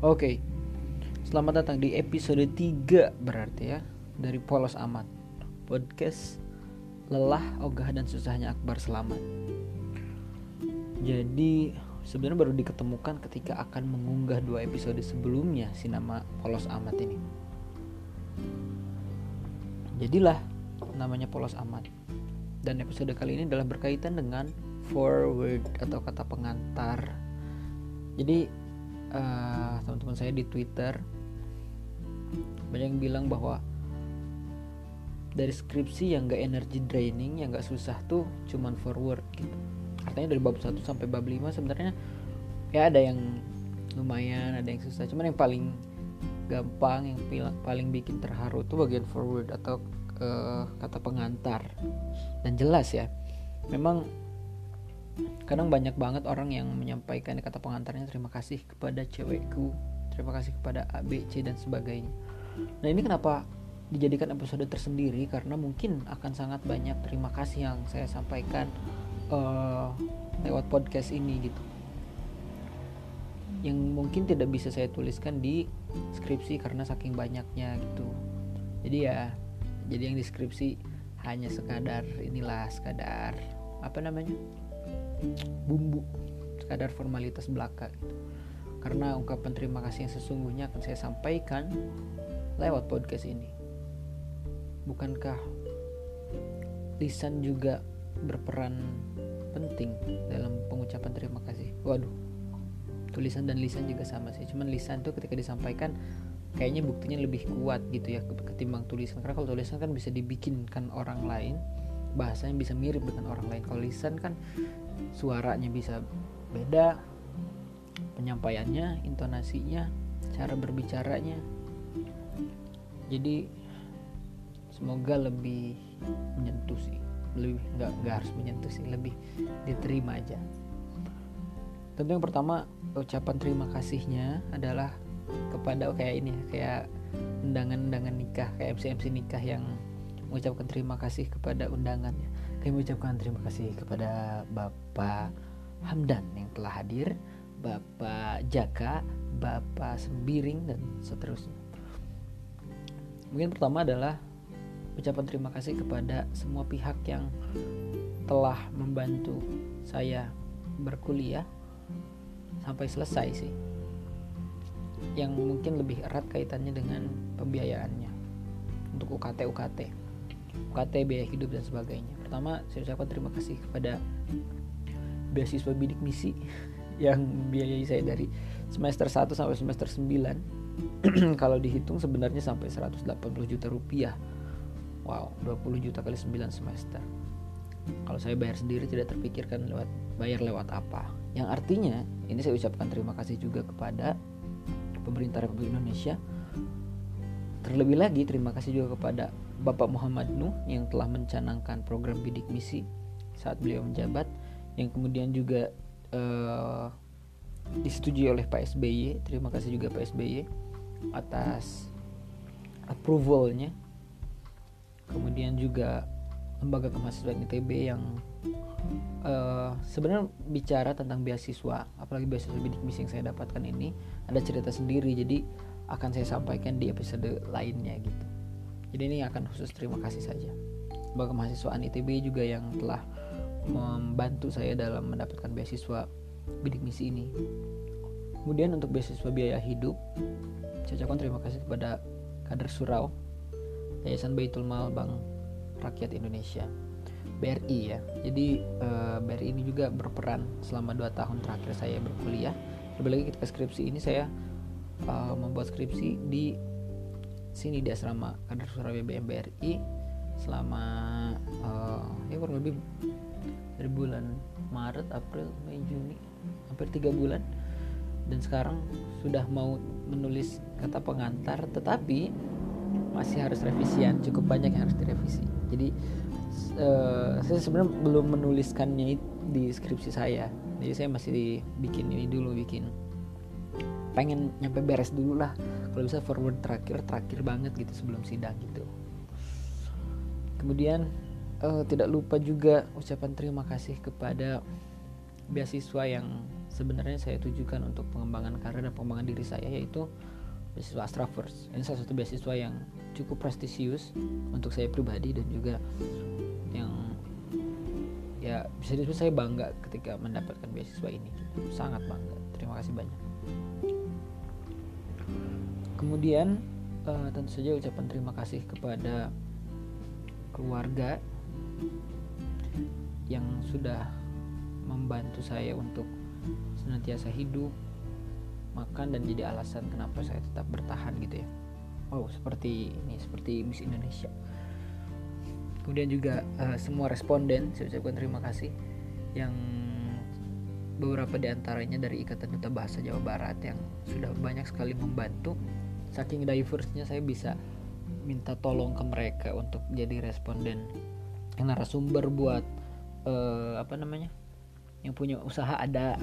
Oke. Selamat datang di episode 3 berarti ya dari Polos Amat. Podcast lelah, ogah dan susahnya Akbar Selamat. Jadi sebenarnya baru diketemukan ketika akan mengunggah dua episode sebelumnya si nama Polos Amat ini. Jadilah namanya Polos Amat. Dan episode kali ini adalah berkaitan dengan forward atau kata pengantar. Jadi uh, teman-teman saya di Twitter banyak yang bilang bahwa dari skripsi yang gak energy draining yang gak susah tuh cuman forward gitu. Artinya dari bab 1 sampai bab 5 sebenarnya ya ada yang lumayan ada yang susah. Cuman yang paling gampang yang paling bikin terharu tuh bagian forward atau uh, kata pengantar. Dan jelas ya memang kadang banyak banget orang yang menyampaikan kata pengantarnya terima kasih kepada cewekku terima kasih kepada A, B, C dan sebagainya. Nah ini kenapa dijadikan episode tersendiri? Karena mungkin akan sangat banyak terima kasih yang saya sampaikan uh, lewat podcast ini gitu. Yang mungkin tidak bisa saya tuliskan di skripsi karena saking banyaknya gitu. Jadi ya jadi yang di skripsi hanya sekadar inilah sekadar apa namanya bumbu sekadar formalitas belaka gitu. karena ungkapan terima kasih yang sesungguhnya akan saya sampaikan lewat podcast ini. Bukankah lisan juga berperan penting dalam pengucapan terima kasih? Waduh tulisan dan lisan juga sama sih. Cuman lisan tuh ketika disampaikan kayaknya buktinya lebih kuat gitu ya ketimbang tulisan. Karena kalau tulisan kan bisa dibikinkan orang lain bahasanya bisa mirip dengan orang lain. Kalau lisan kan suaranya bisa beda penyampaiannya intonasinya cara berbicaranya. Jadi semoga lebih menyentuh sih. Lebih nggak nggak harus menyentuh sih lebih diterima aja. Tentu yang pertama ucapan terima kasihnya adalah kepada kayak ini kayak undangan-undangan nikah kayak MC MC nikah yang mengucapkan terima kasih kepada undangannya. Kami mengucapkan terima kasih kepada Bapak Hamdan yang telah hadir, Bapak Jaka, Bapak Sembiring dan seterusnya. Mungkin pertama adalah ucapan terima kasih kepada semua pihak yang telah membantu saya berkuliah sampai selesai sih. Yang mungkin lebih erat kaitannya dengan pembiayaannya untuk UKT UKT. UKT biaya hidup dan sebagainya pertama saya ucapkan terima kasih kepada beasiswa bidik misi yang biayai saya dari semester 1 sampai semester 9 kalau dihitung sebenarnya sampai 180 juta rupiah. Wow 20 juta kali 9 semester. Kalau saya bayar sendiri tidak terpikirkan lewat bayar lewat apa. Yang artinya ini saya ucapkan terima kasih juga kepada pemerintah Republik Indonesia terlebih lagi terima kasih juga kepada Bapak Muhammad Nuh yang telah mencanangkan program bidik misi saat beliau menjabat yang kemudian juga uh, disetujui oleh Pak SBY terima kasih juga Pak SBY atas approvalnya. Kemudian juga lembaga kemahasiswaan ITB yang uh, sebenarnya bicara tentang beasiswa apalagi beasiswa bidik misi yang saya dapatkan ini. Ada cerita sendiri jadi akan saya sampaikan di episode lainnya gitu jadi ini akan khusus terima kasih saja. Bagi mahasiswaan ITB juga yang telah membantu saya dalam mendapatkan beasiswa bidik misi ini. Kemudian untuk beasiswa biaya hidup, saya ucapkan terima kasih kepada kader Surau, Yayasan Baitul Mal Bank Rakyat Indonesia, BRI ya. Jadi eh, BRI ini juga berperan selama 2 tahun terakhir saya berkuliah. Terlebih lagi ketika skripsi ini saya uh, membuat skripsi di sini di asrama kader Surabaya BMBRI selama uh, ya kurang lebih dari bulan Maret, April, Mei, Juni hampir tiga bulan. Dan sekarang sudah mau menulis kata pengantar tetapi masih harus revisian cukup banyak yang harus direvisi. Jadi uh, saya sebenarnya belum menuliskannya di skripsi saya. Jadi saya masih bikin ini dulu bikin pengen nyampe beres dulu lah kalau bisa forward terakhir terakhir banget gitu sebelum sidang gitu kemudian uh, tidak lupa juga ucapan terima kasih kepada beasiswa yang sebenarnya saya tujukan untuk pengembangan karir dan pengembangan diri saya yaitu beasiswa Astra First. Ini salah satu beasiswa yang cukup prestisius untuk saya pribadi dan juga yang ya bisa disebut saya bangga ketika mendapatkan beasiswa ini. Sangat bangga. Terima kasih banyak. Kemudian uh, tentu saja ucapan terima kasih kepada keluarga yang sudah membantu saya untuk senantiasa hidup makan dan jadi alasan kenapa saya tetap bertahan gitu ya. Wow seperti ini seperti Miss Indonesia. Kemudian juga uh, semua responden saya ucapkan terima kasih yang beberapa di antaranya dari Ikatan Duta Bahasa Jawa Barat yang sudah banyak sekali membantu saking diversnya saya bisa minta tolong ke mereka untuk jadi responden narasumber buat uh, apa namanya yang punya usaha ada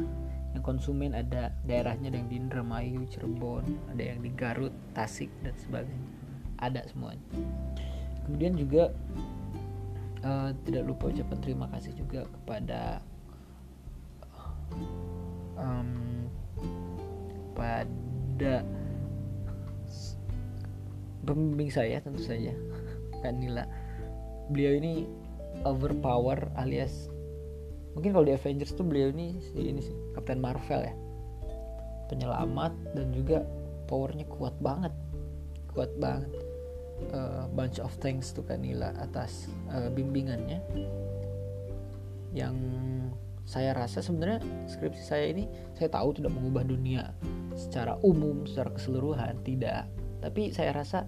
yang konsumen ada daerahnya ada yang di Indramayu, Cirebon, ada yang di Garut, Tasik dan sebagainya. Ada semuanya. Kemudian juga uh, tidak lupa ucapan terima kasih juga kepada um, pada pembimbing saya tentu saja. Kanila beliau ini overpower alias mungkin kalau di Avengers tuh beliau ini si ini sih Captain Marvel ya. Penyelamat dan juga powernya kuat banget. Kuat banget. Uh, bunch of thanks to Kanila atas uh, bimbingannya. Yang saya rasa sebenarnya skripsi saya ini saya tahu tidak mengubah dunia secara umum secara keseluruhan tidak tapi saya rasa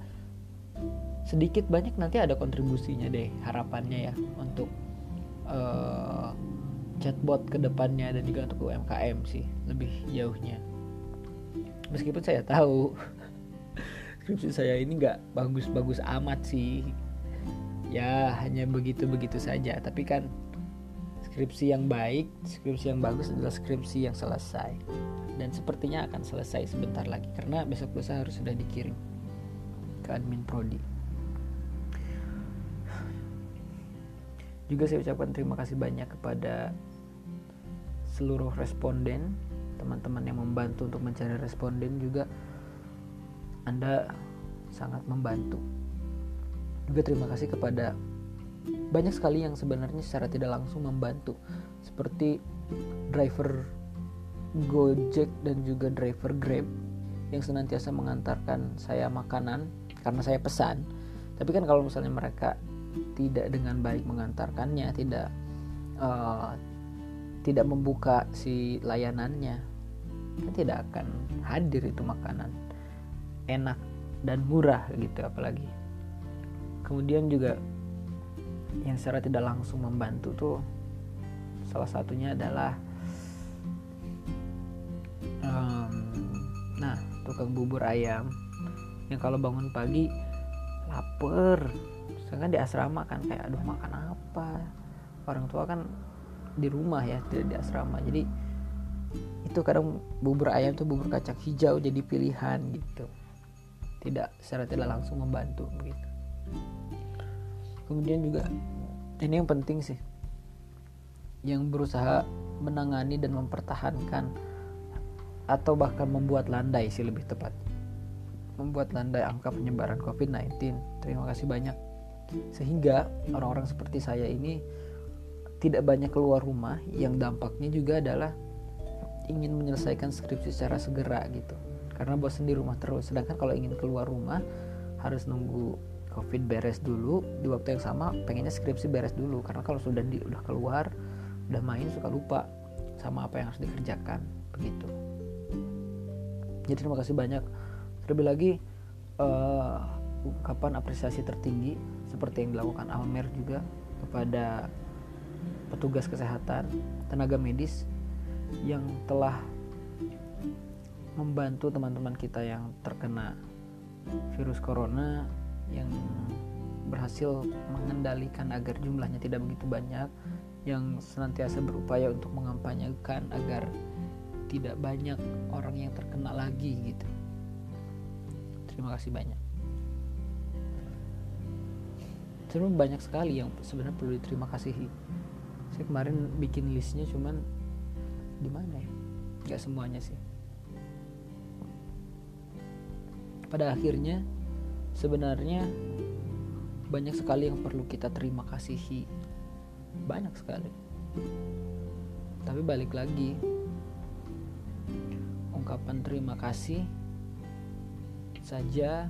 sedikit banyak nanti ada kontribusinya deh harapannya ya untuk uh, chatbot ke depannya dan juga untuk UMKM sih lebih jauhnya. Meskipun saya tahu skripsi saya ini nggak bagus-bagus amat sih. Ya hanya begitu-begitu saja. Tapi kan skripsi yang baik skripsi yang bagus adalah skripsi yang selesai. Dan sepertinya akan selesai sebentar lagi karena besok lusa harus sudah dikirim ke admin prodi. Juga saya ucapkan terima kasih banyak kepada seluruh responden teman-teman yang membantu untuk mencari responden juga. Anda sangat membantu. Juga terima kasih kepada banyak sekali yang sebenarnya secara tidak langsung membantu. Seperti driver Gojek dan juga driver Grab yang senantiasa mengantarkan saya makanan karena saya pesan. Tapi kan kalau misalnya mereka tidak dengan baik mengantarkannya tidak uh, tidak membuka si layanannya kan tidak akan hadir itu makanan. Enak dan murah gitu apalagi. Kemudian juga yang secara tidak langsung membantu tuh salah satunya adalah um, nah tukang bubur ayam. Yang kalau bangun pagi lapar. Sedangkan di asrama kan kayak aduh makan apa? Orang tua kan di rumah ya tidak di asrama. Jadi itu kadang bubur ayam tuh bubur kacang hijau jadi pilihan gitu. Tidak secara tidak langsung membantu begitu kemudian juga ini yang penting sih. Yang berusaha menangani dan mempertahankan atau bahkan membuat landai sih lebih tepat. Membuat landai angka penyebaran COVID-19 terima kasih banyak. Sehingga orang-orang seperti saya ini tidak banyak keluar rumah yang dampaknya juga adalah ingin menyelesaikan skripsi secara segera gitu. Karena bosan di rumah terus. Sedangkan kalau ingin keluar rumah harus nunggu covid beres dulu di waktu yang sama pengennya skripsi beres dulu. Karena kalau sudah di, udah keluar udah main suka lupa sama apa yang harus dikerjakan begitu. Jadi terima kasih banyak. Terlebih lagi uh, ungkapan apresiasi tertinggi seperti yang dilakukan Almer juga kepada petugas kesehatan, tenaga medis yang telah membantu teman-teman kita yang terkena virus corona yang berhasil mengendalikan agar jumlahnya tidak begitu banyak yang senantiasa berupaya untuk mengampanyekan agar tidak banyak orang yang terkena lagi gitu. Terima kasih banyak. Sebenarnya banyak sekali yang sebenarnya perlu diterima kasihi saya kemarin bikin listnya cuman gimana ya nggak semuanya sih pada akhirnya sebenarnya banyak sekali yang perlu kita terima kasihi. Banyak sekali. Tapi balik lagi ungkapan terima kasih saja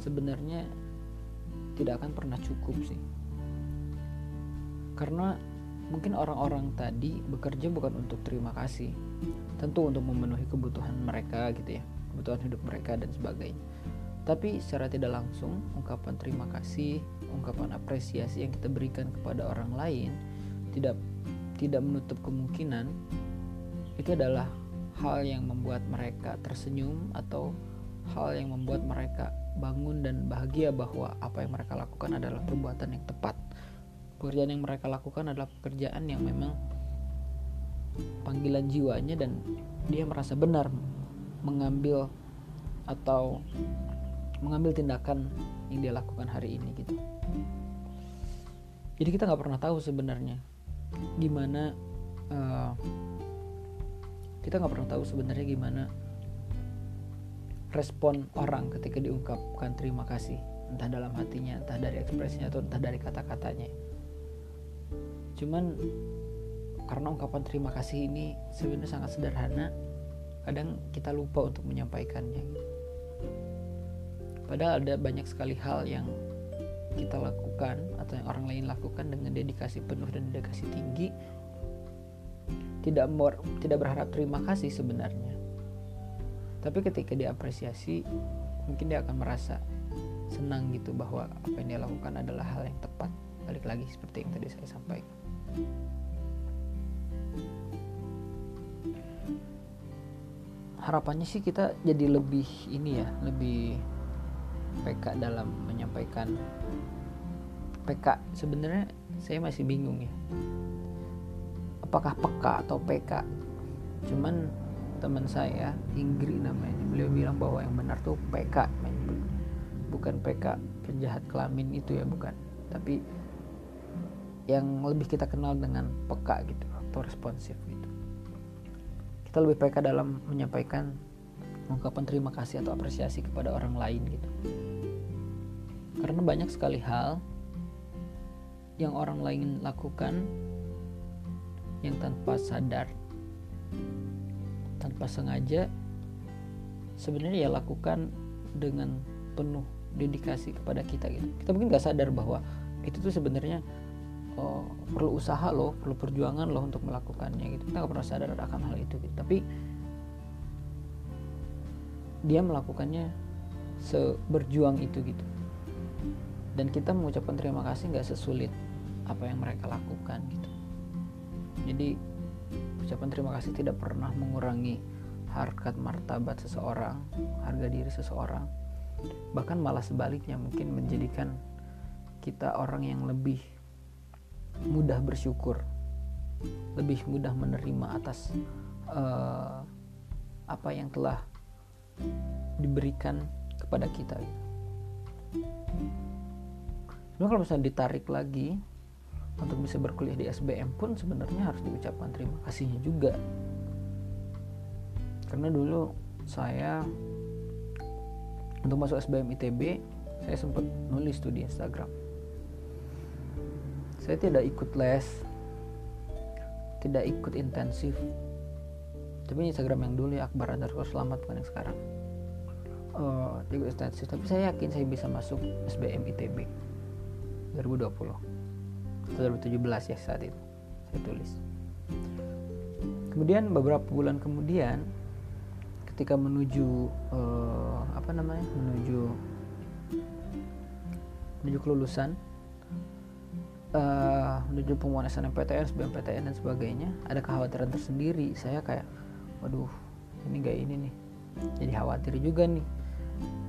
sebenarnya tidak akan pernah cukup sih. Karena mungkin orang-orang tadi bekerja bukan untuk terima kasih tentu untuk memenuhi kebutuhan mereka gitu ya kebutuhan hidup mereka dan sebagainya tapi secara tidak langsung ungkapan terima kasih ungkapan apresiasi yang kita berikan kepada orang lain tidak tidak menutup kemungkinan itu adalah hal yang membuat mereka tersenyum atau hal yang membuat mereka bangun dan bahagia bahwa apa yang mereka lakukan adalah perbuatan yang tepat. Pekerjaan yang mereka lakukan adalah pekerjaan yang memang panggilan jiwanya dan dia merasa benar mengambil atau mengambil tindakan yang dia lakukan hari ini gitu. Jadi kita nggak pernah tahu sebenarnya gimana uh, kita nggak pernah tahu sebenarnya gimana respon orang ketika diungkapkan terima kasih entah dalam hatinya entah dari ekspresinya atau entah dari kata-katanya cuman karena ungkapan terima kasih ini sebenarnya sangat sederhana kadang kita lupa untuk menyampaikannya padahal ada banyak sekali hal yang kita lakukan atau yang orang lain lakukan dengan dedikasi penuh dan dedikasi tinggi. Tidak tidak berharap terima kasih sebenarnya. Tapi ketika diapresiasi mungkin dia akan merasa senang gitu bahwa apa yang dia lakukan adalah hal yang tepat. Balik lagi seperti yang tadi saya sampaikan. Harapannya sih kita jadi lebih ini ya lebih PK dalam menyampaikan PK sebenarnya saya masih bingung ya. Apakah peka atau PK cuman teman saya Inggris namanya beliau bilang bahwa yang benar tuh PK bukan PK penjahat kelamin itu ya bukan. Tapi yang lebih kita kenal dengan peka gitu atau responsif gitu. Kita lebih PK dalam menyampaikan ungkapan terima kasih atau apresiasi kepada orang lain gitu karena banyak sekali hal yang orang lain lakukan yang tanpa sadar tanpa sengaja sebenarnya ya lakukan dengan penuh dedikasi kepada kita gitu. Kita mungkin nggak sadar bahwa itu tuh sebenarnya oh, perlu usaha loh perlu perjuangan loh untuk melakukannya gitu. Kita nggak pernah sadar akan hal itu gitu. Tapi dia melakukannya seberjuang itu gitu. Dan kita mengucapkan terima kasih nggak sesulit apa yang mereka lakukan gitu. Jadi ucapan terima kasih tidak pernah mengurangi harkat martabat seseorang harga diri seseorang. Bahkan malah sebaliknya mungkin menjadikan kita orang yang lebih mudah bersyukur lebih mudah menerima atas uh, apa yang telah diberikan kepada kita. Nah, kalau misalnya ditarik lagi, untuk bisa berkuliah di SBM pun sebenarnya harus diucapkan terima kasihnya juga. Karena dulu saya untuk masuk SBM ITB saya sempat nulis tuh di Instagram. Saya tidak ikut les tidak ikut intensif. Tapi Instagram yang dulu ya Akbar underscore selamat bukan yang sekarang uh, intensif tapi saya yakin saya bisa masuk SBM ITB 2020 2017 ya saat itu. Saya tulis. Kemudian beberapa bulan kemudian ketika menuju uh, apa namanya? Menuju menuju kelulusan uh, menuju pengumuman SNMPTN, SBMPTN dan sebagainya ada kekhawatiran tersendiri. Saya kayak waduh ini gak ini nih. Jadi khawatir juga nih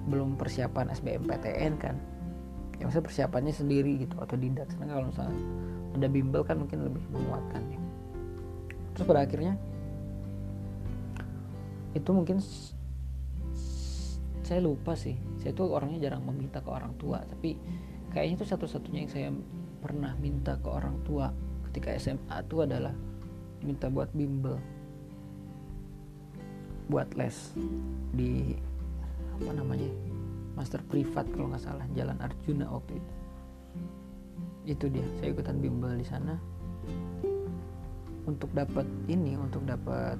belum persiapan SBMPTN kan. Ya maksudnya persiapannya sendiri gitu atau tidak karena kalau misalnya ada bimbel kan mungkin lebih menguatkan ya. Terus pada akhirnya itu mungkin saya lupa sih. Saya tuh orangnya jarang meminta ke orang tua tapi kayaknya itu satu-satunya yang saya pernah minta ke orang tua ketika SMA itu adalah minta buat bimbel buat les di apa namanya master privat kalau nggak salah Jalan Arjuna waktu itu. Itu dia saya ikutan bimbel di sana. Untuk dapat ini untuk dapat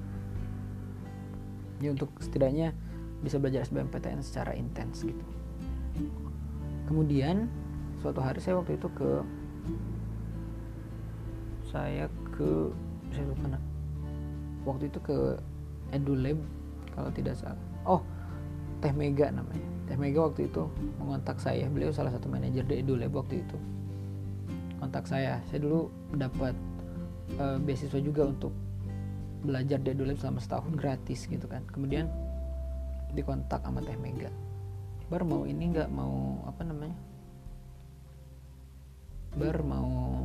ya untuk setidaknya bisa belajar SBMPTN secara intens gitu. Kemudian suatu hari saya waktu itu ke saya ke saya lupa waktu itu ke EduLab kalau tidak salah. Oh Teh Mega namanya. Teh Mega waktu itu mengontak saya. Beliau salah satu manajer di EduLab waktu itu. Kontak saya. Saya dulu dapat uh, beasiswa juga untuk belajar di EduLab selama setahun gratis gitu kan. Kemudian dikontak sama Teh Mega. Bar mau ini nggak mau apa namanya? Bar mau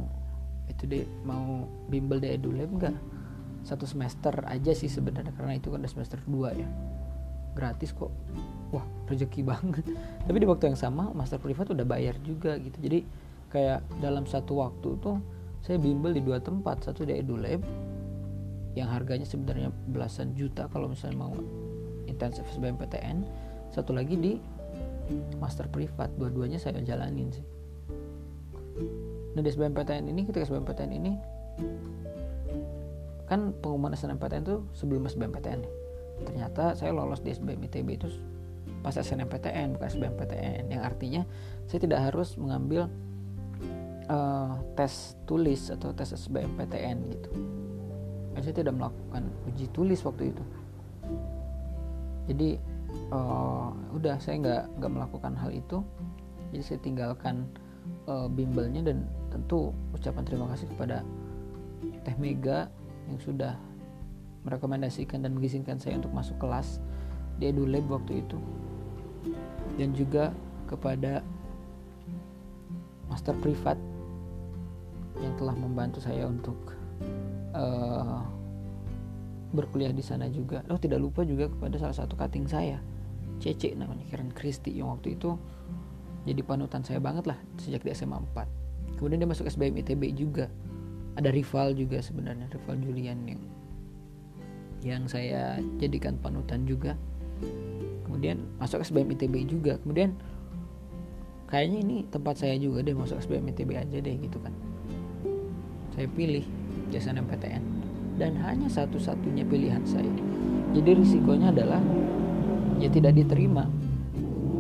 itu deh mau bimbel di EduLab nggak? Satu semester aja sih sebenarnya karena itu kan udah semester 2 ya gratis kok. Wah rezeki banget. Tapi di waktu yang sama master privat udah bayar juga gitu. Jadi kayak dalam satu waktu tuh saya bimbel di dua tempat. Satu di EduLab yang harganya sebenarnya belasan juta kalau misalnya mau intensif SBMPTN satu lagi di master privat. Dua-duanya saya jalanin sih. Nah di SBMPTN ini ketika SBMPTN ini kan pengumuman SNMPTN itu sebelum SBMPTN nih ternyata saya lolos di SBM ITB itu pas SNMPTN bukan SBMPTN yang artinya saya tidak harus mengambil uh, tes tulis atau tes SBMPTN gitu. Saya tidak melakukan uji tulis waktu itu. Jadi uh, udah saya nggak nggak melakukan hal itu. Jadi saya tinggalkan uh, bimbelnya dan tentu ucapan terima kasih kepada Teh Mega yang sudah merekomendasikan dan mengizinkan saya untuk masuk kelas di EduLab waktu itu dan juga kepada master privat yang telah membantu saya untuk uh, berkuliah di sana juga. Oh tidak lupa juga kepada salah satu kating saya, Cece namanya Karen Christie yang waktu itu jadi panutan saya banget lah sejak di SMA 4. Kemudian dia masuk SBM ITB juga. Ada rival juga sebenarnya, rival Julian yang yang saya jadikan panutan juga. Kemudian masuk SBM ITB juga. Kemudian kayaknya ini tempat saya juga deh masuk SBM ITB aja deh gitu kan. Saya pilih jasa PTN dan hanya satu-satunya pilihan saya. Jadi risikonya adalah ya tidak diterima.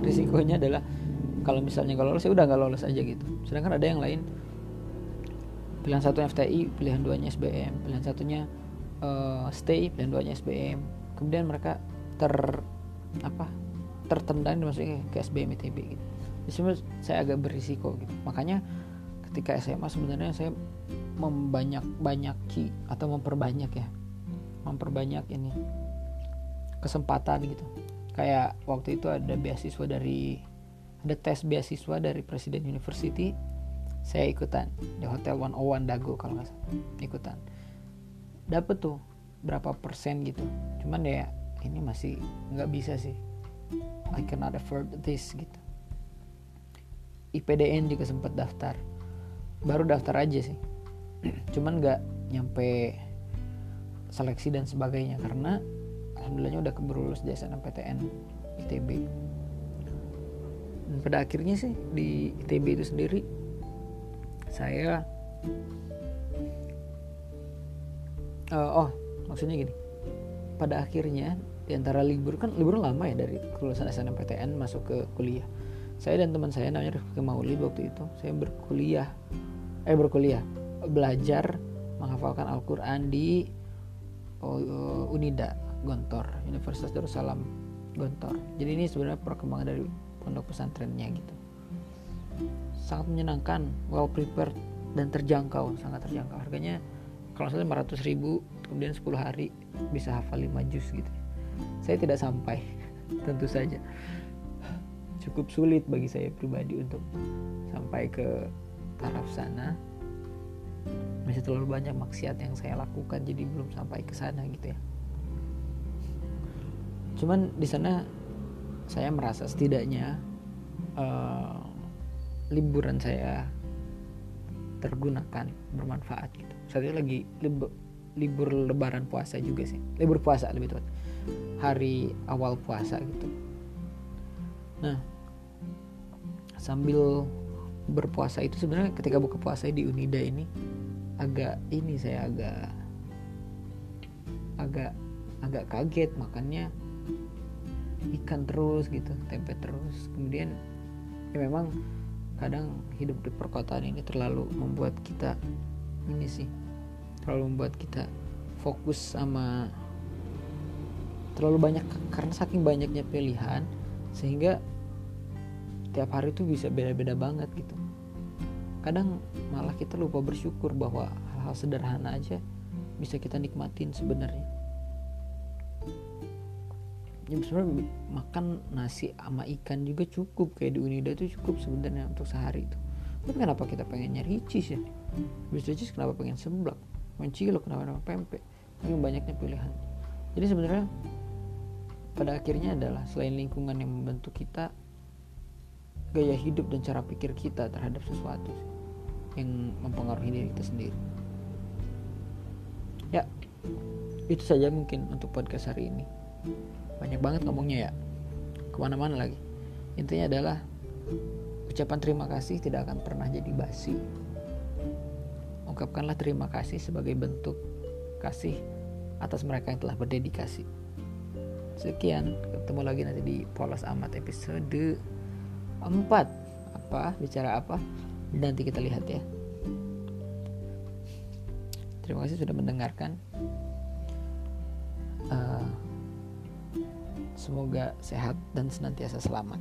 Risikonya adalah kalau misalnya kalau lolos ya udah nggak lolos aja gitu. Sedangkan ada yang lain. Pilihan satu FTI pilihan duanya SBM pilihan satunya uh, stay dan duanya SBM kemudian mereka ter apa tertendang dimasukin ke SBM ITB gitu. Jadi saya agak berisiko gitu. Makanya ketika SMA sebenarnya saya membanyak banyaki atau memperbanyak ya memperbanyak ini kesempatan gitu. Kayak waktu itu ada beasiswa dari ada tes beasiswa dari Presiden University. Saya ikutan di Hotel 101 Dago kalau nggak salah. Ikutan dapet tuh berapa persen gitu. Cuman ya ini masih nggak bisa sih. I cannot afford this gitu. IPDN juga sempat daftar. Baru daftar aja sih. Cuman nggak nyampe seleksi dan sebagainya karena alhamdulillahnya udah keburu lulus di SNMPTN ITB dan pada akhirnya sih di ITB itu sendiri saya uh, oh maksudnya gini. Pada akhirnya di antara libur kan libur lama ya dari kelulusan SNMPTN masuk ke kuliah. Saya dan teman saya namanya Rifki Maulid waktu itu saya berkuliah eh berkuliah belajar menghafalkan Al-Quran di uh, Unida Gontor Universitas Darussalam Gontor. Jadi ini sebenarnya perkembangan dari pondok pesantrennya gitu. Sangat menyenangkan well prepared dan terjangkau sangat terjangkau. Harganya kalau saya 500 ribu kemudian 10 hari bisa hafal 5 juz gitu. Saya tidak sampai tentu saja. Cukup sulit bagi saya pribadi untuk sampai ke taraf sana. Masih terlalu banyak maksiat yang saya lakukan jadi belum sampai ke sana gitu ya. Cuman di sana saya merasa setidaknya uh, liburan saya tergunakan bermanfaat gitu saat itu lagi libur, libur lebaran puasa juga sih. Libur puasa lebih tepat hari awal puasa gitu. Nah sambil berpuasa itu sebenarnya ketika buka puasa di Unida ini agak ini saya agak agak agak kaget. Makannya ikan terus gitu tempe terus. Kemudian ya memang kadang hidup di perkotaan ini terlalu membuat kita ini sih terlalu membuat kita fokus sama terlalu banyak karena saking banyaknya pilihan sehingga tiap hari itu bisa beda-beda banget gitu. Kadang malah kita lupa bersyukur bahwa hal-hal sederhana aja bisa kita nikmatin sebenarnya. Ya sebenarnya makan nasi sama ikan juga cukup. Kayak di Unida itu cukup sebenarnya untuk sehari itu tapi kenapa kita pengen nyari cheese ya? Bisa cheese kenapa pengen seblak mencilok kenapa kenapa pempek. Yang banyaknya pilihan. Jadi sebenarnya pada akhirnya adalah selain lingkungan yang membentuk kita gaya hidup dan cara pikir kita terhadap sesuatu yang mempengaruhi diri kita sendiri. Ya itu saja mungkin untuk podcast hari ini. Banyak banget ngomongnya ya. Ke mana-mana lagi. Intinya adalah ucapan terima kasih tidak akan pernah jadi basi ungkapkanlah terima kasih sebagai bentuk kasih atas mereka yang telah berdedikasi. Sekian ketemu lagi nanti di polos amat episode 4 apa? Bicara apa? Nanti kita lihat ya. Terima kasih sudah mendengarkan. Uh, Semoga sehat dan senantiasa selamat.